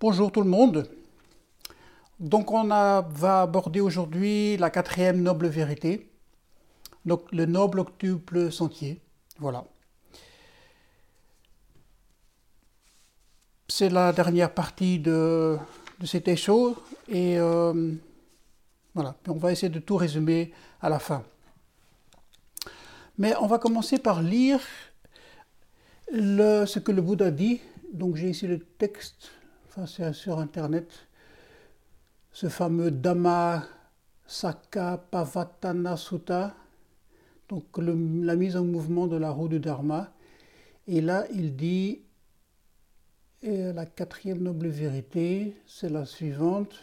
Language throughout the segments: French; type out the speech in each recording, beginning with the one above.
Bonjour tout le monde. Donc on va aborder aujourd'hui la quatrième noble vérité, le noble octuple sentier. Voilà. C'est la dernière partie de, cet écho et euh, voilà. on va essayer de tout résumer à la fin. Mais on va commencer par lire ce que le Bouddha dit. Donc j'ai ici le texte, c'est sur internet, ce fameux Dhamma Sakka Pavatana Sutta, donc la mise en mouvement de la roue du Dharma. Et là, il dit, la quatrième noble vérité, c'est la suivante.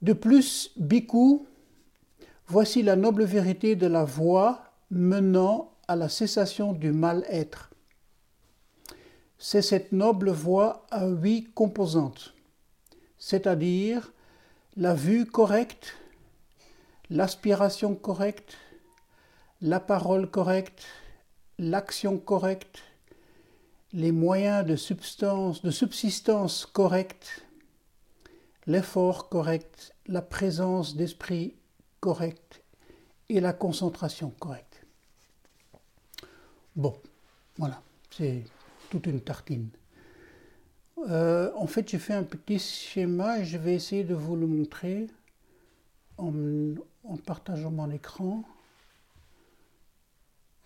De plus, Bhikkhu, voici la noble vérité de la voie menant à la cessation du mal-être. C'est cette noble voie à huit composantes, c'est-à-dire la vue correcte, l'aspiration correcte, la parole correcte, l'action correcte, les moyens de substance, de subsistance correcte, l'effort correct, la présence d'esprit correcte et la concentration correcte. Bon, voilà, une tartine. Euh, en fait, j'ai fait un petit schéma et je vais essayer de vous le montrer en, partageant mon écran.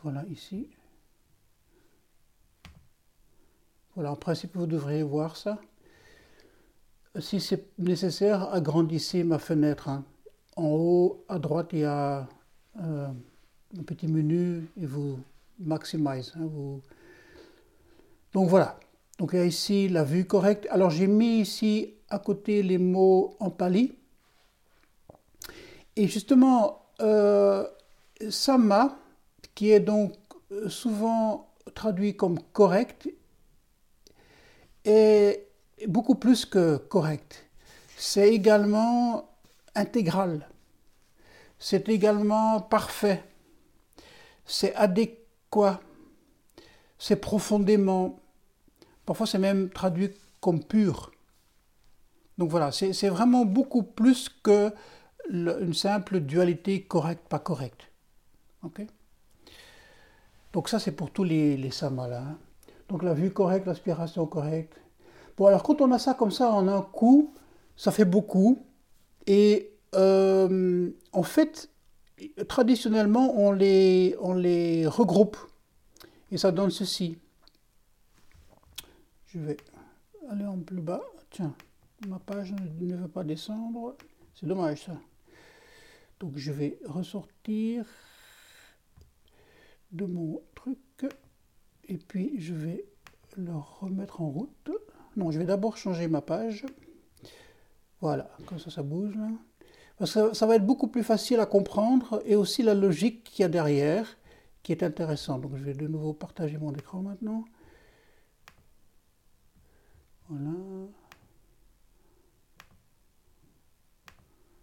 Voilà, ici. Voilà, en principe, vous devriez voir ça. Si c'est nécessaire, agrandissez ma fenêtre. Hein. En haut, à droite, il y a euh, un petit menu et vous maximize. Hein, Donc voilà. Donc il y a ici la vue correcte. Alors j'ai mis ici à côté les mots en pali. Et justement, euh, sama, qui est donc souvent traduit comme correct, est beaucoup plus que correct. C'est également intégral. C'est également parfait. C'est adéquat C'est profondément, parfois c'est même traduit comme pur. Donc voilà, c'est vraiment beaucoup plus que une simple dualité correcte-pas correcte. Donc ça c'est pour tous les, les samas là. Hein. Donc la vue correcte, l'aspiration correcte. Bon alors quand on a ça comme ça en un coup, ça fait beaucoup. Et euh, en fait, traditionnellement, on les, on les regroupe et ça donne ceci. Je vais aller en plus bas. Tiens, ma page ne veut pas descendre. C'est dommage ça. Donc je vais ressortir de mon truc et puis je vais le remettre en route. Non, je vais d'abord changer ma page. Voilà, comme ça ça bouge. Parce que ça va être beaucoup plus facile à comprendre et aussi la logique qu'il y a derrière qui est intéressant. Donc je vais de nouveau partager mon écran maintenant.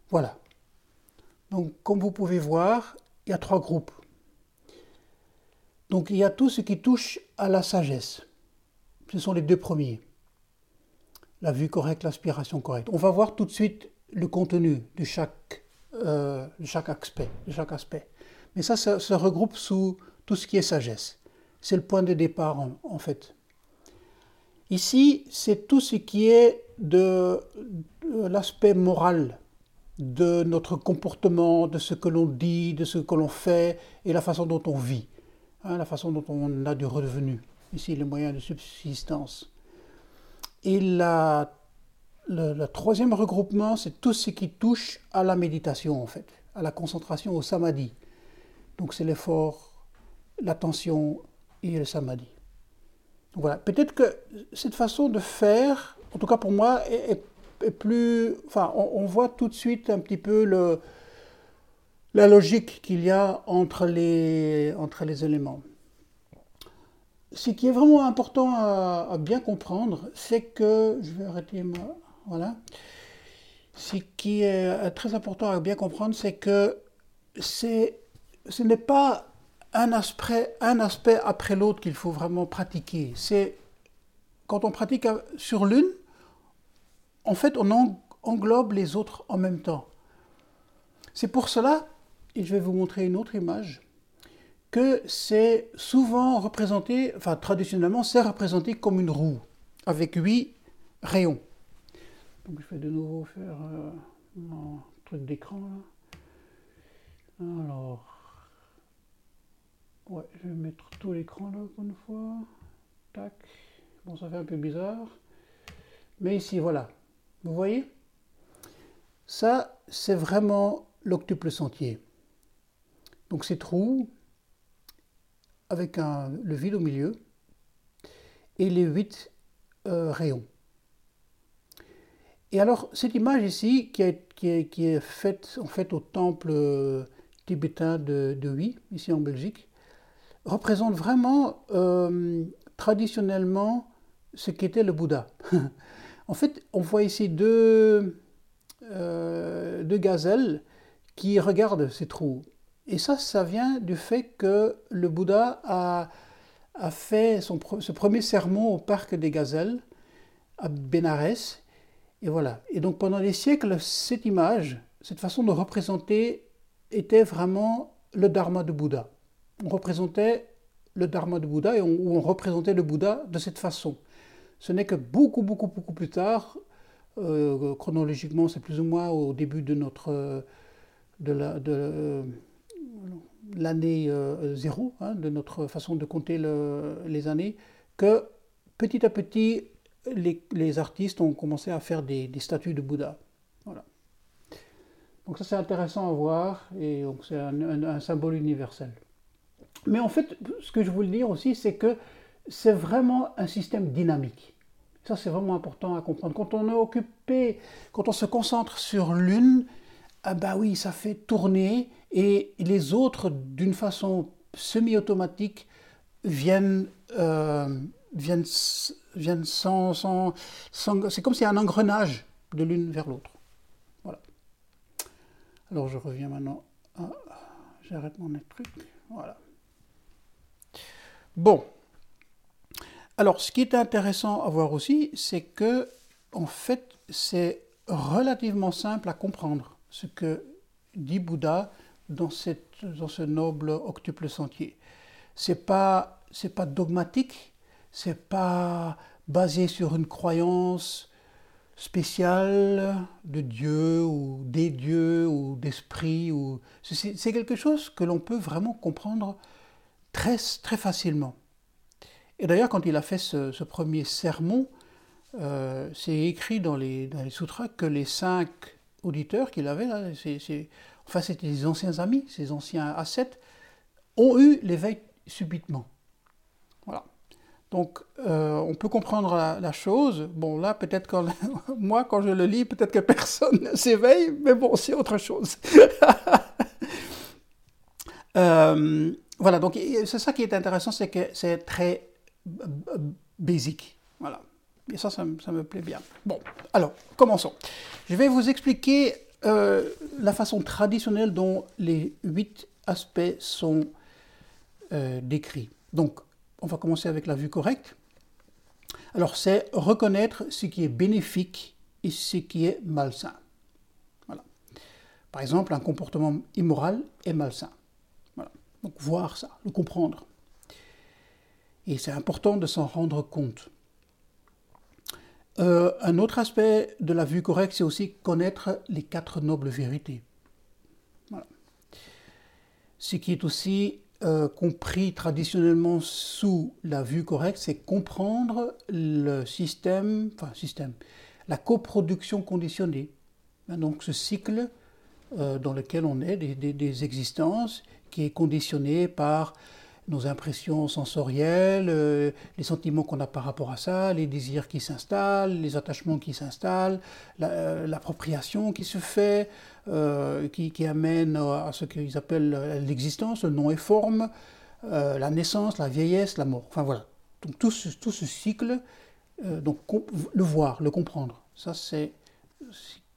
Voilà. Donc comme vous pouvez voir, il y a trois groupes. Donc il y a tout ce qui touche à la sagesse. Ce sont les deux premiers. La vue correcte, l'aspiration correcte. On va voir tout de suite le contenu de chaque, euh, aspect, de chaque aspect. Mais ça, ça se regroupe sous tout ce qui est sagesse. C'est le point de départ en, fait. Ici, c'est tout ce qui est de, l'aspect moral de notre comportement, de ce que l'on dit, de ce que l'on fait et la façon dont on vit, hein, la façon dont on a du revenu. Ici, les moyens de subsistance. Et la le, troisième regroupement, c'est tout ce qui touche à la méditation, en fait, à la concentration, au samadhi. Donc c'est l'effort, l'attention et le samadhi. Voilà, peut-être que cette façon de faire, en tout cas pour moi, est, plus... Enfin, on, voit tout de suite un petit peu la logique qu'il y a entre les, entre les éléments. Ce qui est vraiment important à, à bien comprendre, c'est que... Je vais arrêter ma... Voilà. Ce qui est très important à bien comprendre, c'est que ce n'est pas un aspect, un aspect après l'autre qu'il faut vraiment pratiquer. C'est quand on pratique sur l'une, en fait, on englobe les autres en même temps. C'est pour cela, et je vais vous montrer une autre image, que c'est souvent représenté, enfin traditionnellement, c'est représenté comme une roue, avec huit rayons. Donc je vais de nouveau faire euh, un truc d'écran Alors, ouais, je vais mettre tout l'écran là une fois. Tac. Bon, ça fait un peu bizarre. Mais ici, voilà. Vous voyez? Ça, c'est vraiment l'octuple sentier. Donc c'est trou avec un, le vide au milieu et les huit euh, rayons. Et alors cette image ici qui est, qui est, qui est faite en fait au temple euh, tibétain de, de Huy, ici en Belgique, représente vraiment euh, traditionnellement ce qu'était le Bouddha. en fait, on voit ici deux, deux gazelles qui regardent ces trous. Et ça, ça vient du fait que le Bouddha a, a fait son, ce premier sermon au parc des gazelles à Bénarès. Et voilà. Et donc pendant des siècles, cette image, cette façon de représenter était vraiment le dharma de Bouddha. Représentait le dharma de Bouddha et on, on représentait le Bouddha de cette façon. Ce n'est que beaucoup, beaucoup, beaucoup plus tard, euh, chronologiquement, c'est plus ou moins au début de notre de la, de, l'année euh, zéro, hein, de notre façon de compter les années, que petit à petit, les, artistes ont commencé à faire des, statues de Bouddha. Donc ça c'est intéressant à voir et c'est un, symbole universel. Mais en fait, ce que je voulais dire aussi, c'est que c'est vraiment un système dynamique. Ça c'est vraiment important à comprendre. Quand on est occupé, quand on se concentre sur l'une, ah bah oui, ça fait tourner et les autres, d'une façon semi-automatique, viennent, euh, viennent, viennent sans, sans, C'est comme s'il y a un engrenage de l'une vers l'autre. Voilà. Alors je reviens maintenant. J'arrête mon truc. Voilà. Bon. Alors, ce qui est intéressant à voir aussi, c'est que, en fait, c'est relativement simple à comprendre ce que dit Bouddha dans, ce noble octuple sentier. C'est pas pas dogmatique, c'est pas basé sur une croyance spéciale de Dieu ou des dieux ou d'esprit c'est quelque chose que l'on peut vraiment comprendre très très facilement. Et d'ailleurs, quand il a fait ce, premier sermon, euh, c'est écrit dans les, dans les sutras que les cinq auditeurs qu'il avait, là, enfin c'était des anciens amis, ces anciens ascètes, ont eu l'éveil subitement. Voilà. Donc euh, on peut comprendre la, chose. Bon là peut-être quand moi quand je le lis peut-être que personne ne s'éveille, mais bon c'est autre chose. Euh, voilà donc c'est ça qui est intéressant, c'est que c'est très basique. Voilà. Et ça, ça, me plaît bien. Bon, alors, commençons. Je vais vous expliquer euh, la façon traditionnelle dont les huit aspects sont euh, décrits. Donc, on va commencer avec la vue correcte. Alors, c'est reconnaître ce qui est bénéfique et ce qui est malsain. Voilà. Par exemple, un comportement immoral est malsain. Donc, voir ça, le comprendre. Et c'est important de s'en rendre compte. Euh, un autre aspect de la vue correcte, c'est aussi connaître les quatre nobles vérités. Ce qui est aussi euh, compris traditionnellement sous la vue correcte, c'est comprendre le système, enfin système, la coproduction conditionnée. Hein, donc ce cycle euh, dans lequel on est, des existences, qui est conditionné par nos impressions sensorielles, euh, les sentiments qu'on a par rapport à ça, les désirs qui s'installent, les attachements qui s'installent, euh, l'appropriation qui se fait, euh, qui, amène à ce qu'ils appellent l'existence, le nom et forme, la naissance, la vieillesse, la mort. Enfin voilà. Donc tout ce, tout ce cycle, donc le voir, le comprendre, ça c'est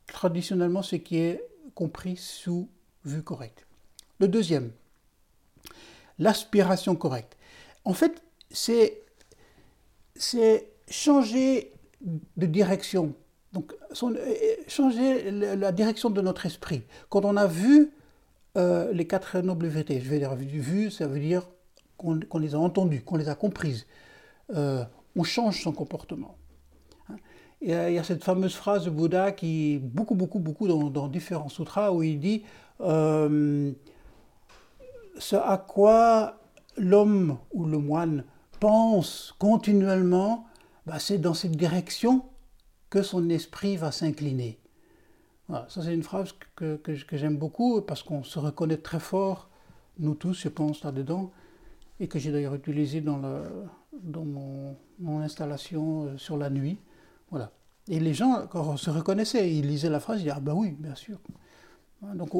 traditionnellement ce qui est compris sous vue correcte. Le deuxième, l'aspiration correcte. En fait, c'est, changer de direction. Donc, changer la direction de notre esprit. Quand on a vu les quatre nobles vérités, je vais dire vu, ça veut dire qu'on les a entendues, qu'on les a comprises. on change son comportement. Il y, a, cette fameuse phrase de Bouddha qui, beaucoup, beaucoup, beaucoup dans, différents sutras, où il dit euh, Ce à quoi l'homme ou le moine pense continuellement, bah, c'est dans cette direction que son esprit va s'incliner. ça c'est une phrase que, que, j'aime beaucoup parce qu'on se reconnaît très fort, nous tous, je pense, là-dedans, et que j'ai d'ailleurs utilisé dans, dans mon, installation euh, sur la nuit. Voilà. Et les gens, quand on se reconnaissaient, ils lisaient la phrase, ils disaient Ah ben oui, bien sûr. Donc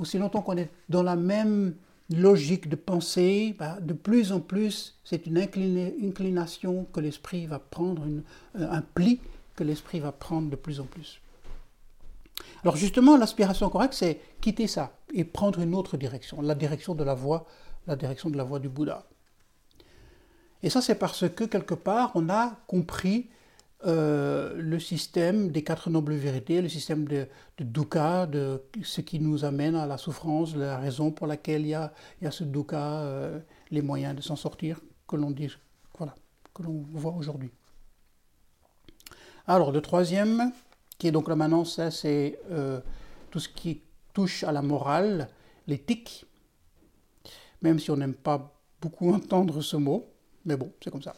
aussi longtemps qu'on est dans la même logique de pensée, bah, de plus en plus, c'est une inclination que l'esprit va prendre, euh, un pli que l'esprit va prendre de plus en plus. Alors justement, l'aspiration correcte, c'est quitter ça et prendre une autre direction, la direction de la voie, la direction de la voie du Bouddha. Et ça, c'est parce que quelque part, on a compris euh, le système des quatre nobles vérités, le système de, de, dukkha, de ce qui nous amène à la souffrance, la raison pour laquelle il y a, y a ce dukkha, euh, les moyens de s'en sortir, que l'on voit aujourd'hui. Alors, le troisième, qui est donc là maintenant, ça c'est euh, tout ce qui touche à la morale, l'éthique, même si on n'aime pas beaucoup entendre ce mot, mais bon, c'est comme ça.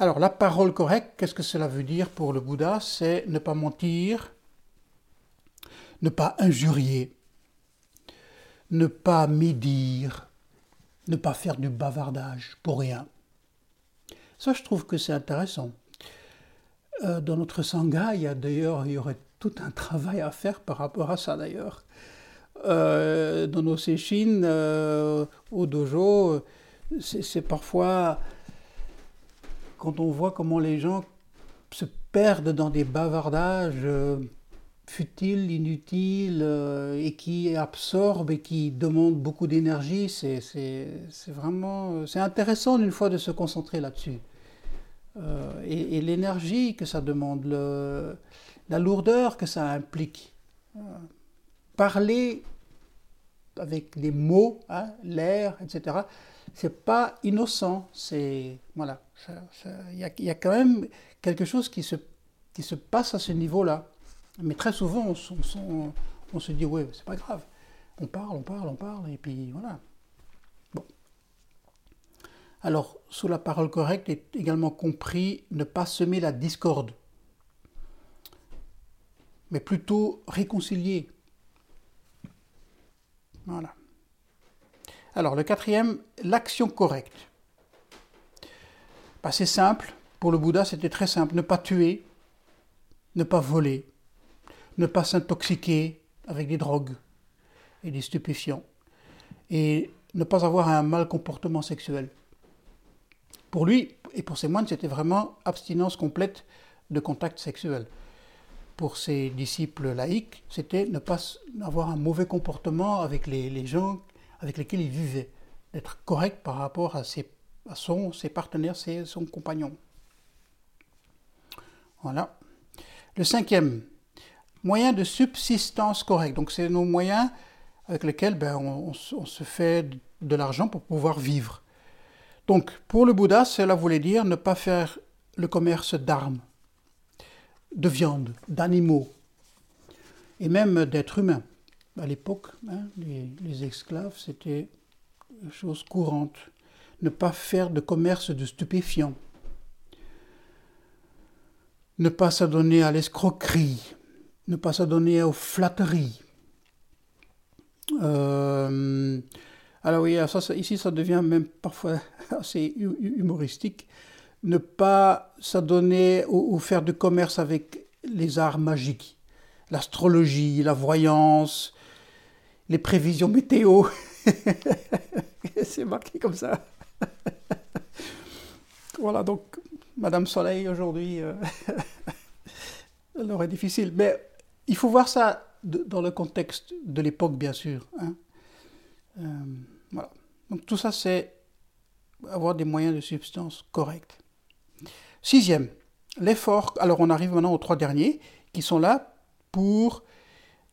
Alors, la parole correcte, qu'est-ce que cela veut dire pour le Bouddha? C'est ne pas mentir, ne pas injurier, ne pas médire, ne pas faire du bavardage pour rien. Ça, je trouve que c'est intéressant. Euh, dans notre sangha, il y a d'ailleurs, il y aurait tout un travail à faire par rapport à ça d'ailleurs. Euh, dans nos séchines, euh, au dojo, c'est parfois quand on voit comment les gens se perdent dans des bavardages euh, futiles, inutiles, euh, et qui absorbent et qui demandent beaucoup d'énergie, c'est vraiment c'est intéressant une fois de se concentrer là-dessus. Euh, et, l'énergie que ça demande, la lourdeur que ça implique. parler avec des mots, hein, l'air, etc c'est pas innocent. C'est voilà, il y, a quand même quelque chose qui se, qui se passe à ce niveau-là. Mais très souvent, on, on, se dit ouais, c'est pas grave. On parle, on parle, on parle, et puis voilà. Bon. Alors, sous la parole correcte est également compris ne pas semer la discorde, mais plutôt réconcilier. Voilà. Alors le quatrième, l'action correcte. Bah, c'est simple, pour le Bouddha c'était très simple, ne pas tuer, ne pas voler, ne pas s'intoxiquer avec des drogues et des stupéfiants, et ne pas avoir un mal comportement sexuel. Pour lui et pour ses moines, c'était vraiment abstinence complète de contact sexuel. Pour ses disciples laïcs, c'était ne pas avoir un mauvais comportement avec les, les gens avec lesquels il vivait, d'être correct par rapport à ses, son, ses partenaires, ses, son compagnon. Voilà. Le cinquième, moyen de subsistance correct. Donc c'est nos moyens avec lesquels ben, on, se fait de l'argent pour pouvoir vivre. Donc pour le Bouddha, cela voulait dire ne pas faire le commerce d'armes, de viande, d'animaux et même d'êtres humains à l'époque, hein, les, esclaves, c'était chose courante. Ne pas faire de commerce de stupéfiants. Ne pas s'adonner à l'escroquerie. Ne pas s'adonner aux flatteries. Euh, alors oui, ici ça devient même parfois assez humoristique. Ne pas s'adonner ou faire de commerce avec les arts magiques, l'astrologie, la voyance, les prévisions météo. c'est marqué comme ça. voilà, donc Madame Soleil aujourd'hui, euh, elle aurait difficile. Mais il faut voir ça dans le contexte de l'époque, bien sûr. Hein. Euh, voilà. Donc tout ça, c'est avoir des moyens de substance corrects. Sixième, l'effort. Alors on arrive maintenant aux trois derniers qui sont là pour,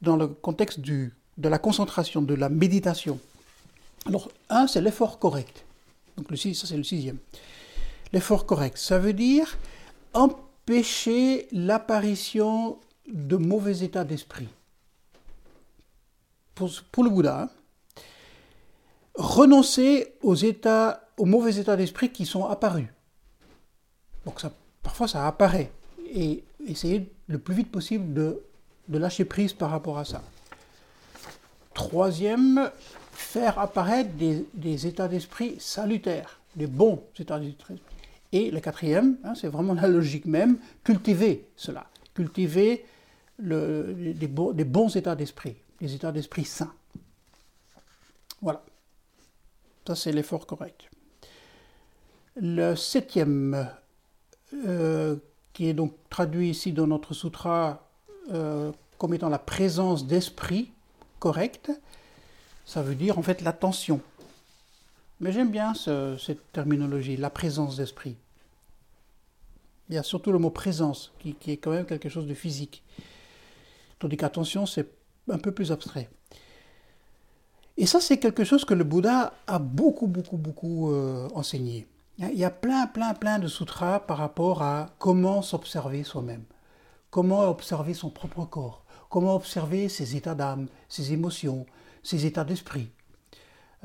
dans le contexte du, de la concentration, de la méditation. Alors, un, c'est l'effort correct. Donc, le, ça, c'est le sixième. L'effort correct, ça veut dire empêcher l'apparition de mauvais états d'esprit. Pour, le Bouddha, renoncer aux, états, aux mauvais états d'esprit qui sont apparus. Donc, ça, parfois, ça apparaît. Et essayer le plus vite possible de lâcher prise par rapport à ça. Troisième, faire apparaître des, états d'esprit salutaires, des bons états d'esprit. Et le quatrième, hein, c'est vraiment la logique même, cultiver cela, cultiver des, bons états d'esprit, des états d'esprit sains. Voilà. Ça, c'est l'effort correct. Le septième, euh, qui est donc traduit ici dans notre sutra euh, comme étant la présence d'esprit correcte, ça veut dire en fait l'attention. Mais j'aime bien cette terminologie, la présence d'esprit. Il y a surtout le mot présence, qui, est quand même quelque chose de physique. Tandis qu'attention, c'est un peu plus abstrait. Et ça, c'est quelque chose que le Bouddha a beaucoup, beaucoup, beaucoup euh, enseigné. Il y a plein, plein, plein de sutras par rapport à comment s'observer soi-même, comment observer son propre corps, comment observer ses états d'âme, ses émotions, ses états d'esprit?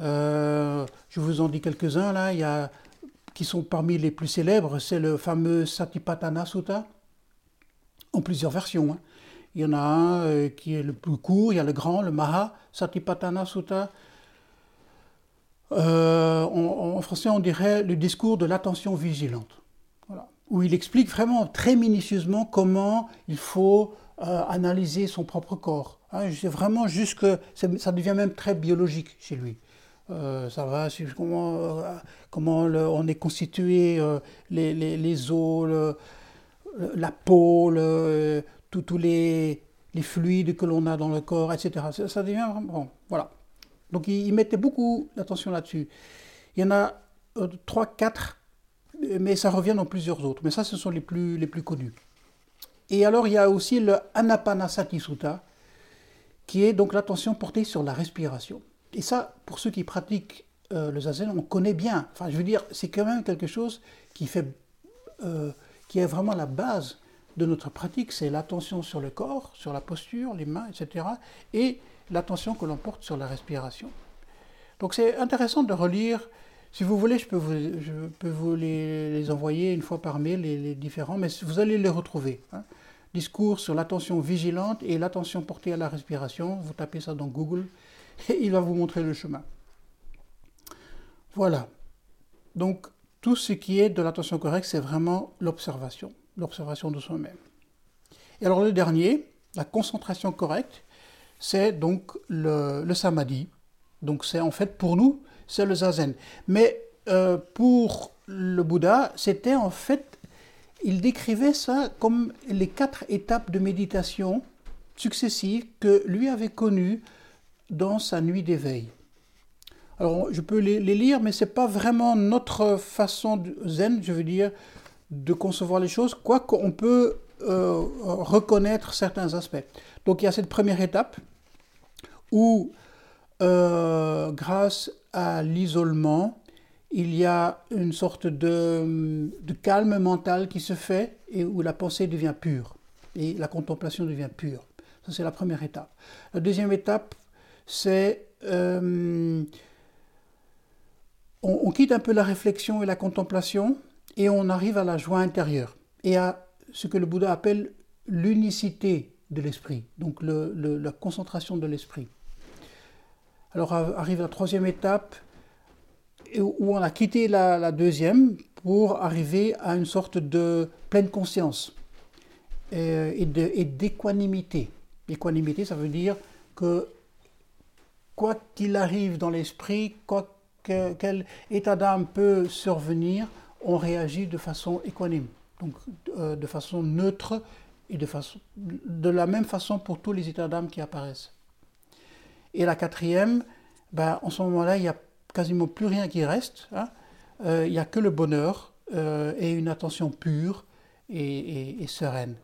Euh, je vous en dis quelques-uns là, qui sont parmi les plus célèbres, c'est le fameux Satipatthana Sutta, en plusieurs versions. Hein. Il y en a un euh, qui est le plus court, il y a le grand, le Maha Satipatthana Sutta. Euh, en, français, on dirait le discours de l'attention vigilante, où il explique vraiment très minutieusement comment il faut analyser son propre corps, Hein, vraiment juste que ça devient même très biologique chez lui. Euh, ça va sur comment, euh, comment on est constitué, euh, les, les, os, la peau, tous les, les, fluides que l'on a dans le corps, etc. Ça, devient vraiment. voilà. Donc il, mettait beaucoup d'attention là-dessus. Il y en a trois, quatre, mais ça revient dans plusieurs autres. Mais ça, ce sont les plus, les plus connus. Et alors il y a aussi le Anapanasati Sutta qui est donc l'attention portée sur la respiration. Et ça, pour ceux qui pratiquent euh, le zazen, on connaît bien. Enfin, je veux dire, c'est quand même quelque chose qui fait, euh, qui est vraiment la base de notre pratique, c'est l'attention sur le corps, sur la posture, les mains, etc., et l'attention que l'on porte sur la respiration. Donc c'est intéressant de relire. Si vous voulez, je peux vous, les, envoyer une fois par mail, les, les différents, mais vous allez les retrouver. Hein discours sur l'attention vigilante et l'attention portée à la respiration. Vous tapez ça dans Google et il va vous montrer le chemin. Voilà. Donc, tout ce qui est de l'attention correcte, c'est vraiment l'observation, l'observation de soi-même. Et alors, le dernier, la concentration correcte, c'est donc le, samadhi. Donc, c'est en fait pour nous, c'est le zazen. Mais euh, pour le Bouddha, c'était en fait il décrivait ça comme les quatre étapes de méditation successives que lui avait connues dans sa nuit d'éveil. Alors, je peux les, lire, mais ce n'est pas vraiment notre façon de, zen, je veux dire, de concevoir les choses, quoique on peut euh, reconnaître certains aspects. Donc, il y a cette première étape où, euh, grâce à l'isolement, il y a une sorte de, calme mental qui se fait et où la pensée devient pure et la contemplation devient pure. Ça, c'est la première étape. La deuxième étape, c'est euh, on, quitte un peu la réflexion et la contemplation et on arrive à la joie intérieure et à ce que le Bouddha appelle l'unicité de l'esprit, donc la concentration de l'esprit. Alors arrive la troisième étape, où on a quitté la, deuxième pour arriver à une sorte de pleine conscience euh, et d'équanimité. Équanimité, ça veut dire que quoi qu'il arrive dans l'esprit, quoi quel état d'âme peut survenir, on réagit de façon équanime, donc euh, de façon neutre et de, la même façon pour tous les états d'âme qui apparaissent. Et la quatrième, ben, en ce moment-là, il y a quasiment plus rien qui reste. Hein. Euh, il n'y a que le bonheur euh, et une attention pure et, sereine.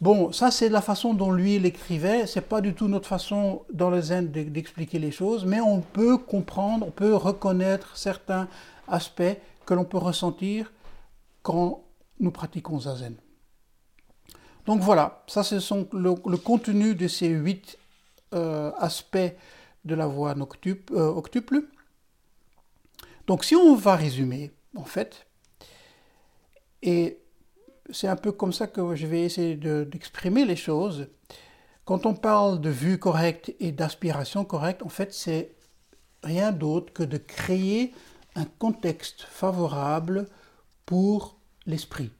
Bon, ça c'est la façon dont lui l'écrivait. C'est pas du tout notre façon dans le zen d'expliquer les choses, mais on peut comprendre, on peut reconnaître certains aspects que l'on peut ressentir quand nous pratiquons zazen. Donc voilà, ça c'est le, le, contenu de ces huit euh, aspects de la voie euh, octuple. Donc si on va résumer, en fait, et c'est un peu comme ça que je vais essayer d'exprimer les choses, quand on parle de vue correcte et d'aspiration correcte, en fait, c'est rien d'autre que de créer un contexte favorable pour l'esprit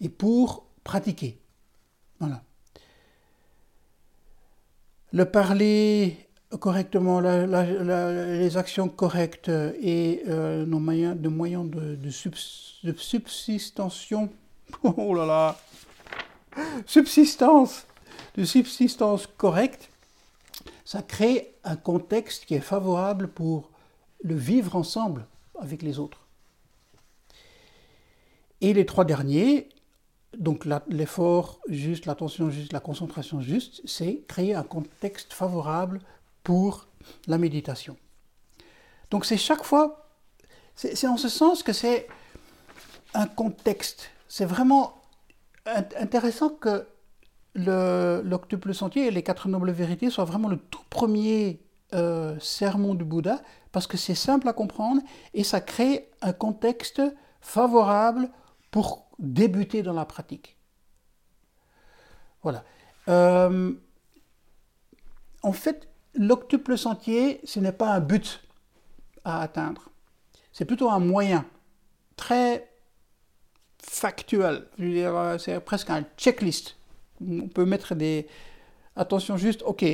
et pour pratiquer. Voilà. Le parler correctement, les actions correctes et euh, nos moyens, de moyens de, de, subsistance, oh là là, subsistance, de subsistance correcte, ça crée un contexte qui est favorable pour le vivre ensemble avec les autres. Et les trois derniers, donc l'effort juste, l'attention juste, la concentration juste, c'est créer un contexte favorable pour la méditation. Donc c'est chaque fois, c'est en ce sens que c'est un contexte. C'est vraiment intéressant que l'octuple sentier et les quatre nobles vérités soient vraiment le tout premier euh, sermon du Bouddha, parce que c'est simple à comprendre et ça crée un contexte favorable pour débuter dans la pratique. Voilà. Euh, en fait, l'octuple sentier, ce n'est pas un but à atteindre. C'est plutôt un moyen très factuel. Euh, c'est presque un checklist. On peut mettre des. Attention juste, ok.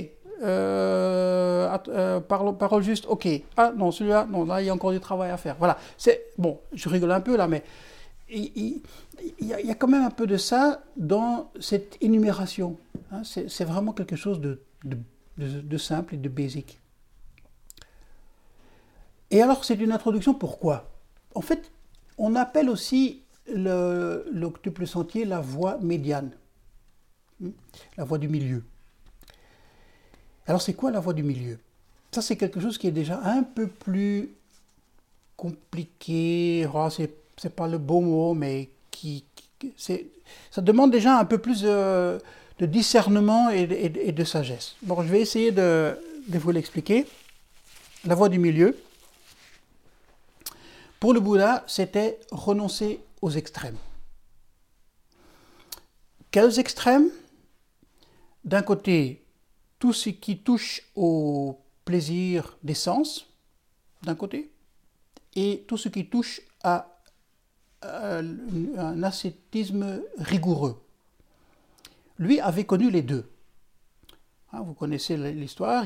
Euh, parole, parole, juste, ok. Ah non, celui-là, non, là, il y a encore du travail à faire. Voilà. C'est bon, je rigole un peu là, mais il, y, a, quand même un peu de ça dans cette énumération. Hein. C'est vraiment quelque chose de, simple et de basique. Et alors, c'est une introduction, pourquoi? En fait, on appelle aussi l'octuple sentier la voie médiane, hmm, la voie du milieu. Alors, c'est quoi la voie du milieu? Ça, c'est quelque chose qui est déjà un peu plus compliqué, oh, c'est c'est pas le bon mot, mais qui, ça demande déjà un peu plus de, discernement et de, sagesse. Bon, je vais essayer de, vous l'expliquer. La voie du milieu. Pour le Bouddha, c'était renoncer aux extrêmes. Quels extrêmes? D'un côté, tout ce qui touche au plaisir des sens, d'un côté, et tout ce qui touche à un ascétisme rigoureux. Lui avait connu les deux. Hein, vous connaissez l'histoire,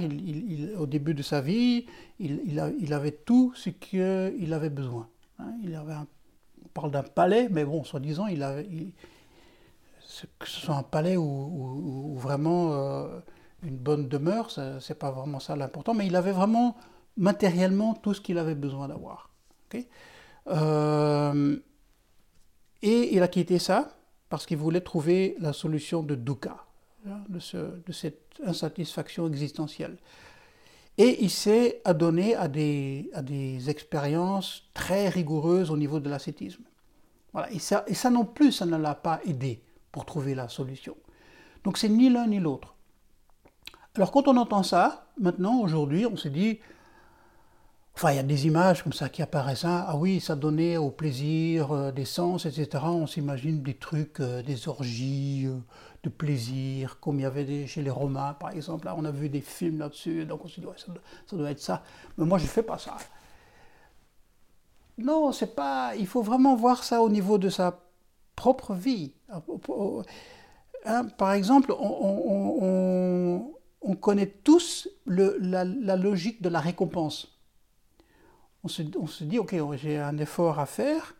au début de sa vie, il, avait tout ce qu'il avait besoin. Hein, il avait on parle d'un palais, mais bon, soi-disant, il avait, que ce soit un palais ou, vraiment euh, une bonne demeure, c'est pas vraiment ça l'important, mais il avait vraiment matériellement tout ce qu'il avait besoin d'avoir. euh, et il a quitté ça parce qu'il voulait trouver la solution de dukkha, hein, de, cette insatisfaction existentielle. Et il s'est adonné à des, expériences très rigoureuses au niveau de l'ascétisme. Voilà. Et ça non plus, ça ne l'a pas aidé pour trouver la solution. Donc c'est ni l'un ni l'autre. Alors quand on entend ça, maintenant, aujourd'hui, on se dit, Enfin, il y a des images comme ça qui apparaissent. Hein. Ah oui, ça donnait au plaisir euh, des sens, etc. On s'imagine des trucs, euh, des orgies euh, de plaisir, comme il y avait chez les Romains, par exemple. Là, on a vu des films là-dessus, donc on se dit, ça, doit être ça. Mais moi, je ne fais pas ça. Non, c'est pas. Il faut vraiment voir ça au niveau de sa propre vie. Hein, par exemple, on, connaît tous la logique de la récompense on se, dit, ok, j'ai un effort à faire,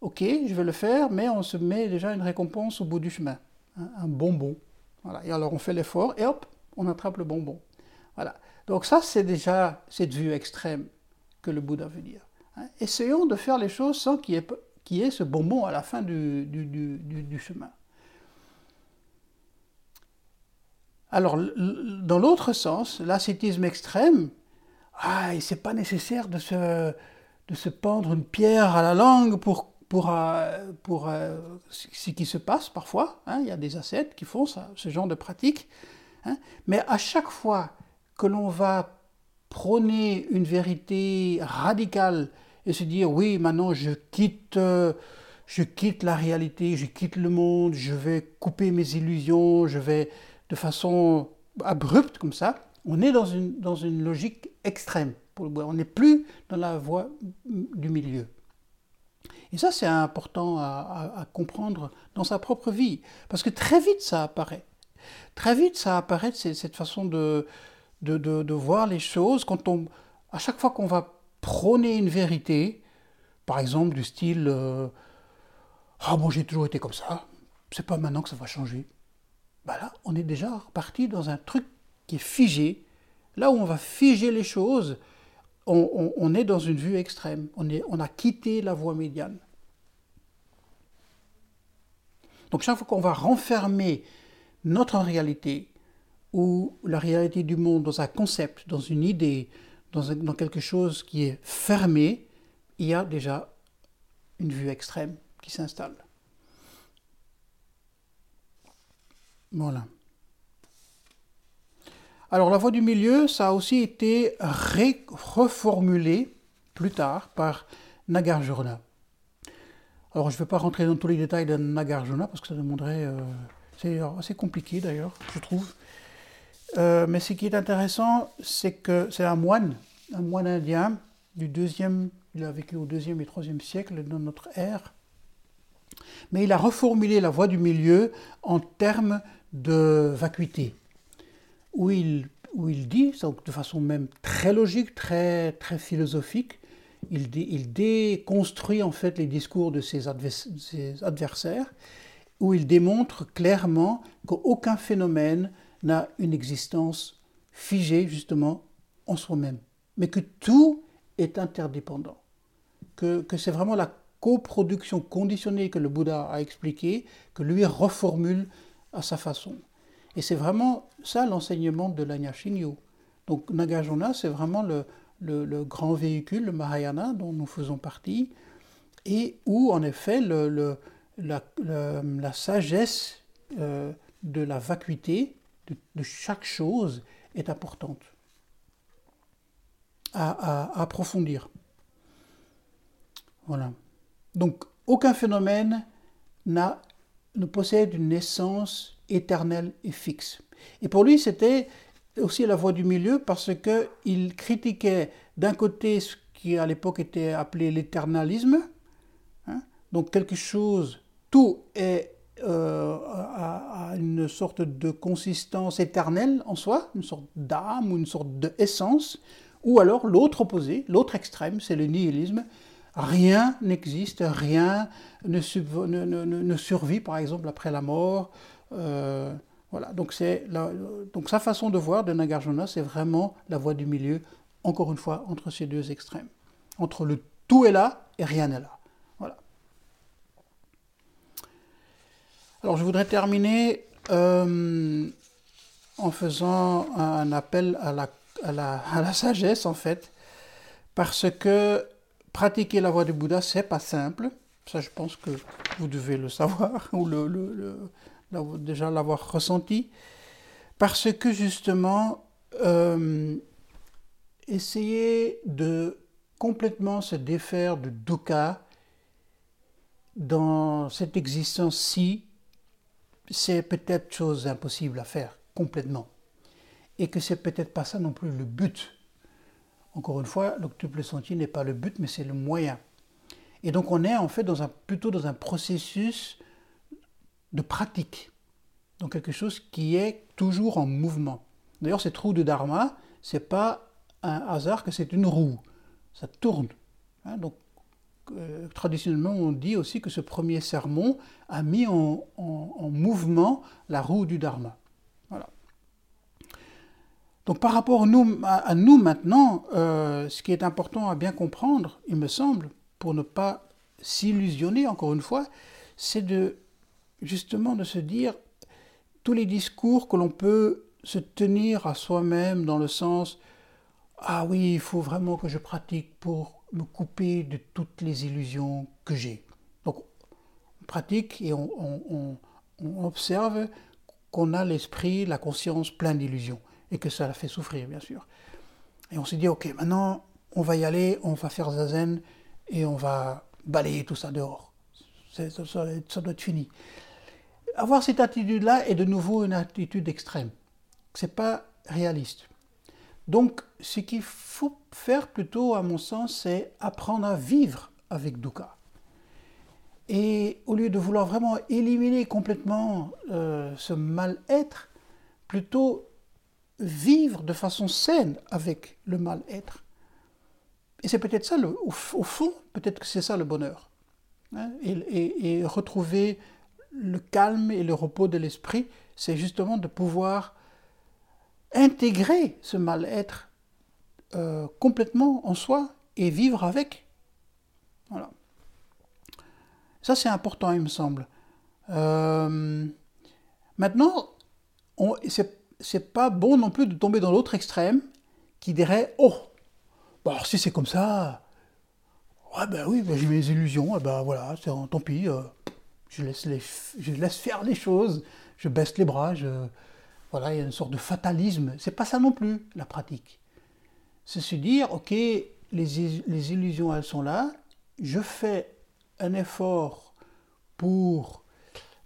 ok, je vais le faire, mais on se met déjà une récompense au bout du chemin, hein, un bonbon. Voilà. Et alors on fait l'effort et hop, on attrape le bonbon. Voilà. Donc ça, c'est déjà cette vue extrême que le Bouddha veut dire. Hein. Essayons de faire les choses sans qu'il y, ait ce bonbon à la fin du, du chemin. Alors, dans l'autre sens, l'ascétisme extrême, ah, c'est pas nécessaire de se, de se pendre une pierre à la langue pour, pour, euh, pour euh, ce qui se passe parfois. Hein. il y a des ascètes qui font ce genre de pratique. Hein. mais à chaque fois que l'on va prôner une vérité radicale et se dire oui, maintenant je quitte, euh, je quitte la réalité, je quitte le monde, je vais couper mes illusions, je vais de façon abrupte comme ça, on est dans une, dans une logique extrême. On n'est plus dans la voie du milieu. Et ça, c'est important à, comprendre dans sa propre vie. Parce que très vite, ça apparaît. Très vite, ça apparaît, cette façon de, de, de, voir les choses. Quand on, à chaque fois qu'on va prôner une vérité, par exemple du style euh, Ah bon, j'ai toujours été comme ça, c'est pas maintenant que ça va changer. Ben là, on est déjà reparti dans un truc qui est figé. Là où on va figer les choses, on, est dans une vue extrême. On, a quitté la voie médiane. Donc chaque fois qu'on va renfermer notre réalité ou la réalité du monde dans un concept, dans une idée, dans, dans quelque chose qui est fermé, il y a déjà une vue extrême qui s'installe. Voilà. Alors la voie du milieu, ça a aussi été reformulé plus tard par Nagarjuna. Alors je ne vais pas rentrer dans tous les détails de Nagarjuna parce que ça demanderait... Euh, c'est assez compliqué d'ailleurs, je trouve. Euh, mais ce qui est intéressant, c'est que c'est un moine, un moine indien du deuxième, il a vécu au deuxième et troisième siècle de notre ère. Mais il a reformulé la voie du milieu en termes de vacuité, où il, où il dit, de façon même très logique, très, très philosophique, il, déconstruit en fait les discours de ses, adversaires, où il démontre clairement qu'aucun phénomène n'a une existence figée justement en soi-même, mais que tout est interdépendant, que, que c'est vraiment la coproduction conditionnée que le Bouddha a expliqué, que lui reformule à sa façon. Et c'est vraiment ça l'enseignement de l'Anya Shinyo. Donc Nagarjuna, c'est vraiment le, grand véhicule, le Mahayana, dont nous faisons partie, et où en effet la, sagesse euh, de la vacuité de, chaque chose est importante à, à, à approfondir. Voilà. Donc aucun phénomène n'a ne possède une essence éternelle et fixe. Et pour lui, c'était aussi la voie du milieu parce qu'il critiquait d'un côté ce qui à l'époque était appelé l'éternalisme, hein, donc quelque chose, tout est euh, à, une sorte de consistance éternelle en soi, une sorte d'âme ou une sorte d'essence, ou alors l'autre opposé, l'autre extrême, c'est le nihilisme, Rien n'existe, rien ne, survit, par exemple, après la mort. Euh, voilà, donc, donc sa façon de voir de Nagarjuna, c'est vraiment la voie du milieu, encore une fois, entre ces deux extrêmes. Entre le tout est là et rien n'est là. Voilà. Alors je voudrais terminer euh, en faisant un appel à la, à la sagesse, en fait, parce que pratiquer la voie du Bouddha, c'est pas simple. Ça, je pense que vous devez le savoir ou le, déjà l'avoir ressenti. Parce que justement, euh, essayer de complètement se défaire de dukkha dans cette existence-ci, c'est peut-être chose impossible à faire complètement. Et que c'est peut-être pas ça non plus le but encore une fois, l'octuple sentier n'est pas le but, mais c'est le moyen. Et donc on est en fait plutôt dans un processus de pratique, donc quelque chose qui est toujours en mouvement. D'ailleurs, cette roue de Dharma, c'est pas un hasard que c'est une roue, ça tourne. Hein. donc euh, traditionnellement, on dit aussi que ce premier sermon a mis en, en mouvement la roue du Dharma. Voilà. Donc par rapport à nous, à nous maintenant, euh, ce qui est important à bien comprendre, il me semble, pour ne pas s'illusionner encore une fois, c'est de justement de se dire tous les discours que l'on peut se tenir à soi-même dans le sens ah oui, il faut vraiment que je pratique pour me couper de toutes les illusions que j'ai. Donc on pratique et on, observe qu'on a l'esprit, la conscience plein d'illusions et que ça la fait souffrir bien sûr. Et on s'est dit ok, maintenant on va y aller, on va faire zazen et on va balayer tout ça dehors. Ça, ça, doit être fini. Avoir cette attitude-là est de nouveau une attitude extrême. C'est pas réaliste. Donc, ce qu'il faut faire plutôt, à mon sens, c'est apprendre à vivre avec dukkha. Et au lieu de vouloir vraiment éliminer complètement euh, ce mal-être, plutôt vivre de façon saine avec le mal-être. Et c'est peut-être ça, le, au, fond, peut-être que c'est ça le bonheur. Hein, et, retrouver le calme et le repos de l'esprit, c'est justement de pouvoir intégrer ce mal-être euh, complètement en soi et vivre avec. Voilà. Ça, c'est important, il me semble. Euh, maintenant, c'est pas bon non plus de tomber dans l'autre extrême qui dirait Oh, bah, si c'est comme ça, ouais, ben oui, ben, j'ai mes illusions, et ben voilà, tant pis, euh, je, laisse faire les choses, je baisse les bras, voilà, il y a une sorte de fatalisme. C'est pas ça non plus, la pratique. C'est se dire, ok, les, illusions, elles sont là, je fais un effort pour,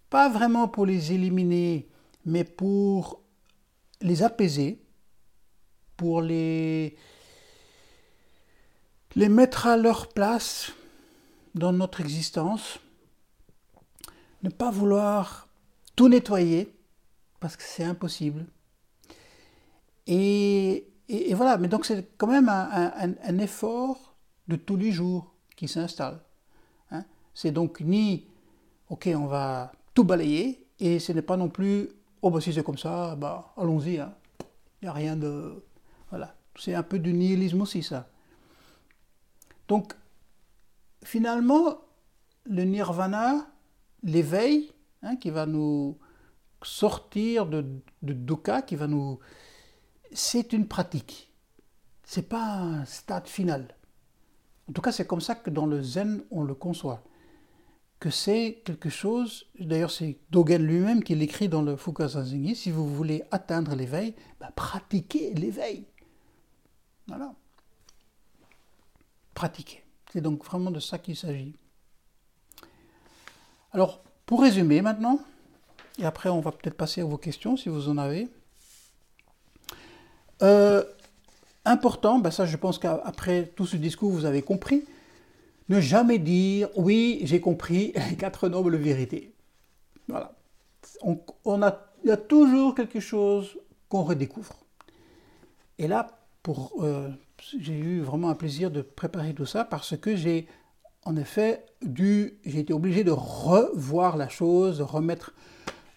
pas vraiment pour les éliminer, mais pour les apaiser, pour les mettre à leur place dans notre existence, ne pas vouloir tout nettoyer, parce que c'est impossible. Et, voilà, mais donc c'est quand même un, effort de tous les jours qui s'installe. Hein. C'est donc ni, ok, on va tout balayer, et ce n'est pas non plus, oh bah si c'est comme ça, bah allons-y, hein. il n'y a rien de... Voilà, c'est un peu du nihilisme aussi ça. Donc, finalement, le nirvana, l'éveil, hein, qui va nous sortir de, de dukkha, qui va nous... C'est une pratique. C'est pas un stade final. En tout cas, c'est comme ça que dans le zen, on le conçoit. Que c'est quelque chose, d'ailleurs c'est Dogen lui-même qui l'écrit dans le Fukasazengi, si vous voulez atteindre l'éveil, bah, pratiquez l'éveil. Voilà pratiquer. C'est donc vraiment de ça qu'il s'agit. Alors, pour résumer maintenant, et après on va peut-être passer à vos questions si vous en avez. Euh, important, ben ça je pense qu'après tout ce discours vous avez compris, ne jamais dire oui j'ai compris les quatre nobles vérités. Voilà. On, a, il y a toujours quelque chose qu'on redécouvre. Et là, pour euh, j'ai eu vraiment un plaisir de préparer tout ça parce que j'ai en effet j'ai été obligé de revoir la chose, de remettre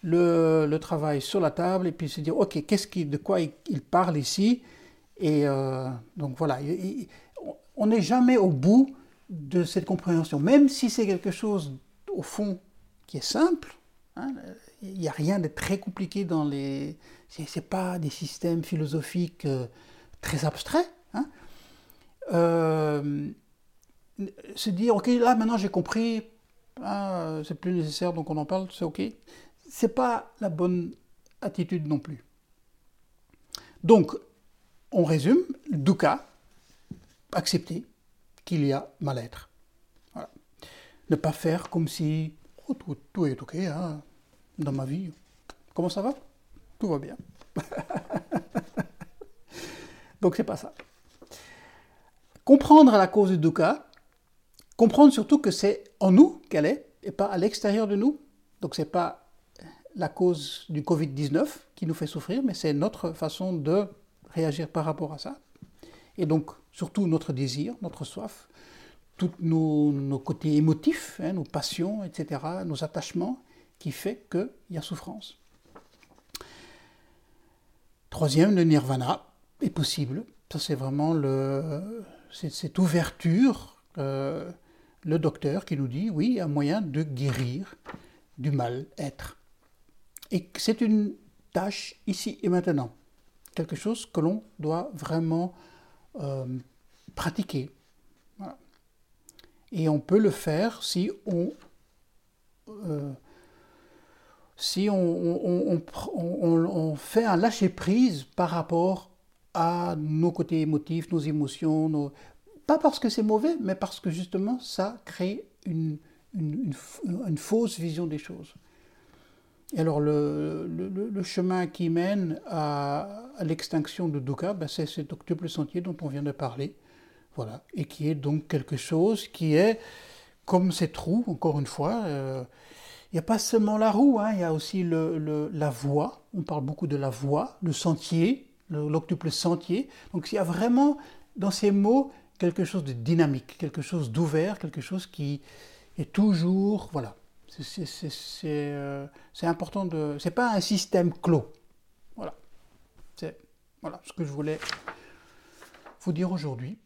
le, travail sur la table et puis se dire ok qu'est-ce qui, de quoi il, parle ici? Et euh, donc voilà on n'est jamais au bout de cette compréhension même si c'est quelque chose au fond qui est simple hein, il n'y a rien de très compliqué dans les c'est pas des systèmes philosophiques euh, très abstraits Hein. Euh, se dire, ok, là maintenant j'ai compris, ah, c'est plus nécessaire donc on en parle, c'est ok. C'est pas la bonne attitude non plus. Donc, on résume, dukkha, accepter qu'il y a mal-être. Ne pas faire comme si oh, tout, est ok hein, dans ma vie. Comment ça va? Tout va bien. donc c'est pas ça. Comprendre la cause du dukkha, comprendre surtout que c'est en nous qu'elle est et pas à l'extérieur de nous. Donc c'est pas la cause du Covid-19 qui nous fait souffrir, mais c'est notre façon de réagir par rapport à ça. Et donc surtout notre désir, notre soif, tous nos, côtés émotifs, hein, nos passions, etc., nos attachements, qui fait qu'il y a souffrance. Troisième, le nirvana, est possible. Ça, c'est vraiment le, cette ouverture, euh, le docteur qui nous dit, oui, un moyen de guérir du mal-être. Et c'est une tâche ici et maintenant. Quelque chose que l'on doit vraiment euh, pratiquer. Et on peut le faire si on, euh, on, on, fait un lâcher-prise par rapport à nos côtés émotifs, nos émotions, pas parce que c'est mauvais, mais parce que justement ça crée une, une, fausse vision des choses. Et alors le, le, chemin qui mène à, l'extinction de Dukkha, ben c'est cet octuple sentier dont on vient de parler, voilà, et qui est donc quelque chose qui est comme cette roue, encore une fois. Euh, il n'y a pas seulement la roue, hein, il y a aussi le, la voie. On parle beaucoup de la voie, le sentier, l'octuple sentier. Donc il y a vraiment dans ces mots quelque chose de dynamique, quelque chose d'ouvert, quelque chose qui est toujours, voilà. C'est euh, important de. C'est pas un système clos. Voilà. C'est voilà ce que je voulais vous dire aujourd'hui.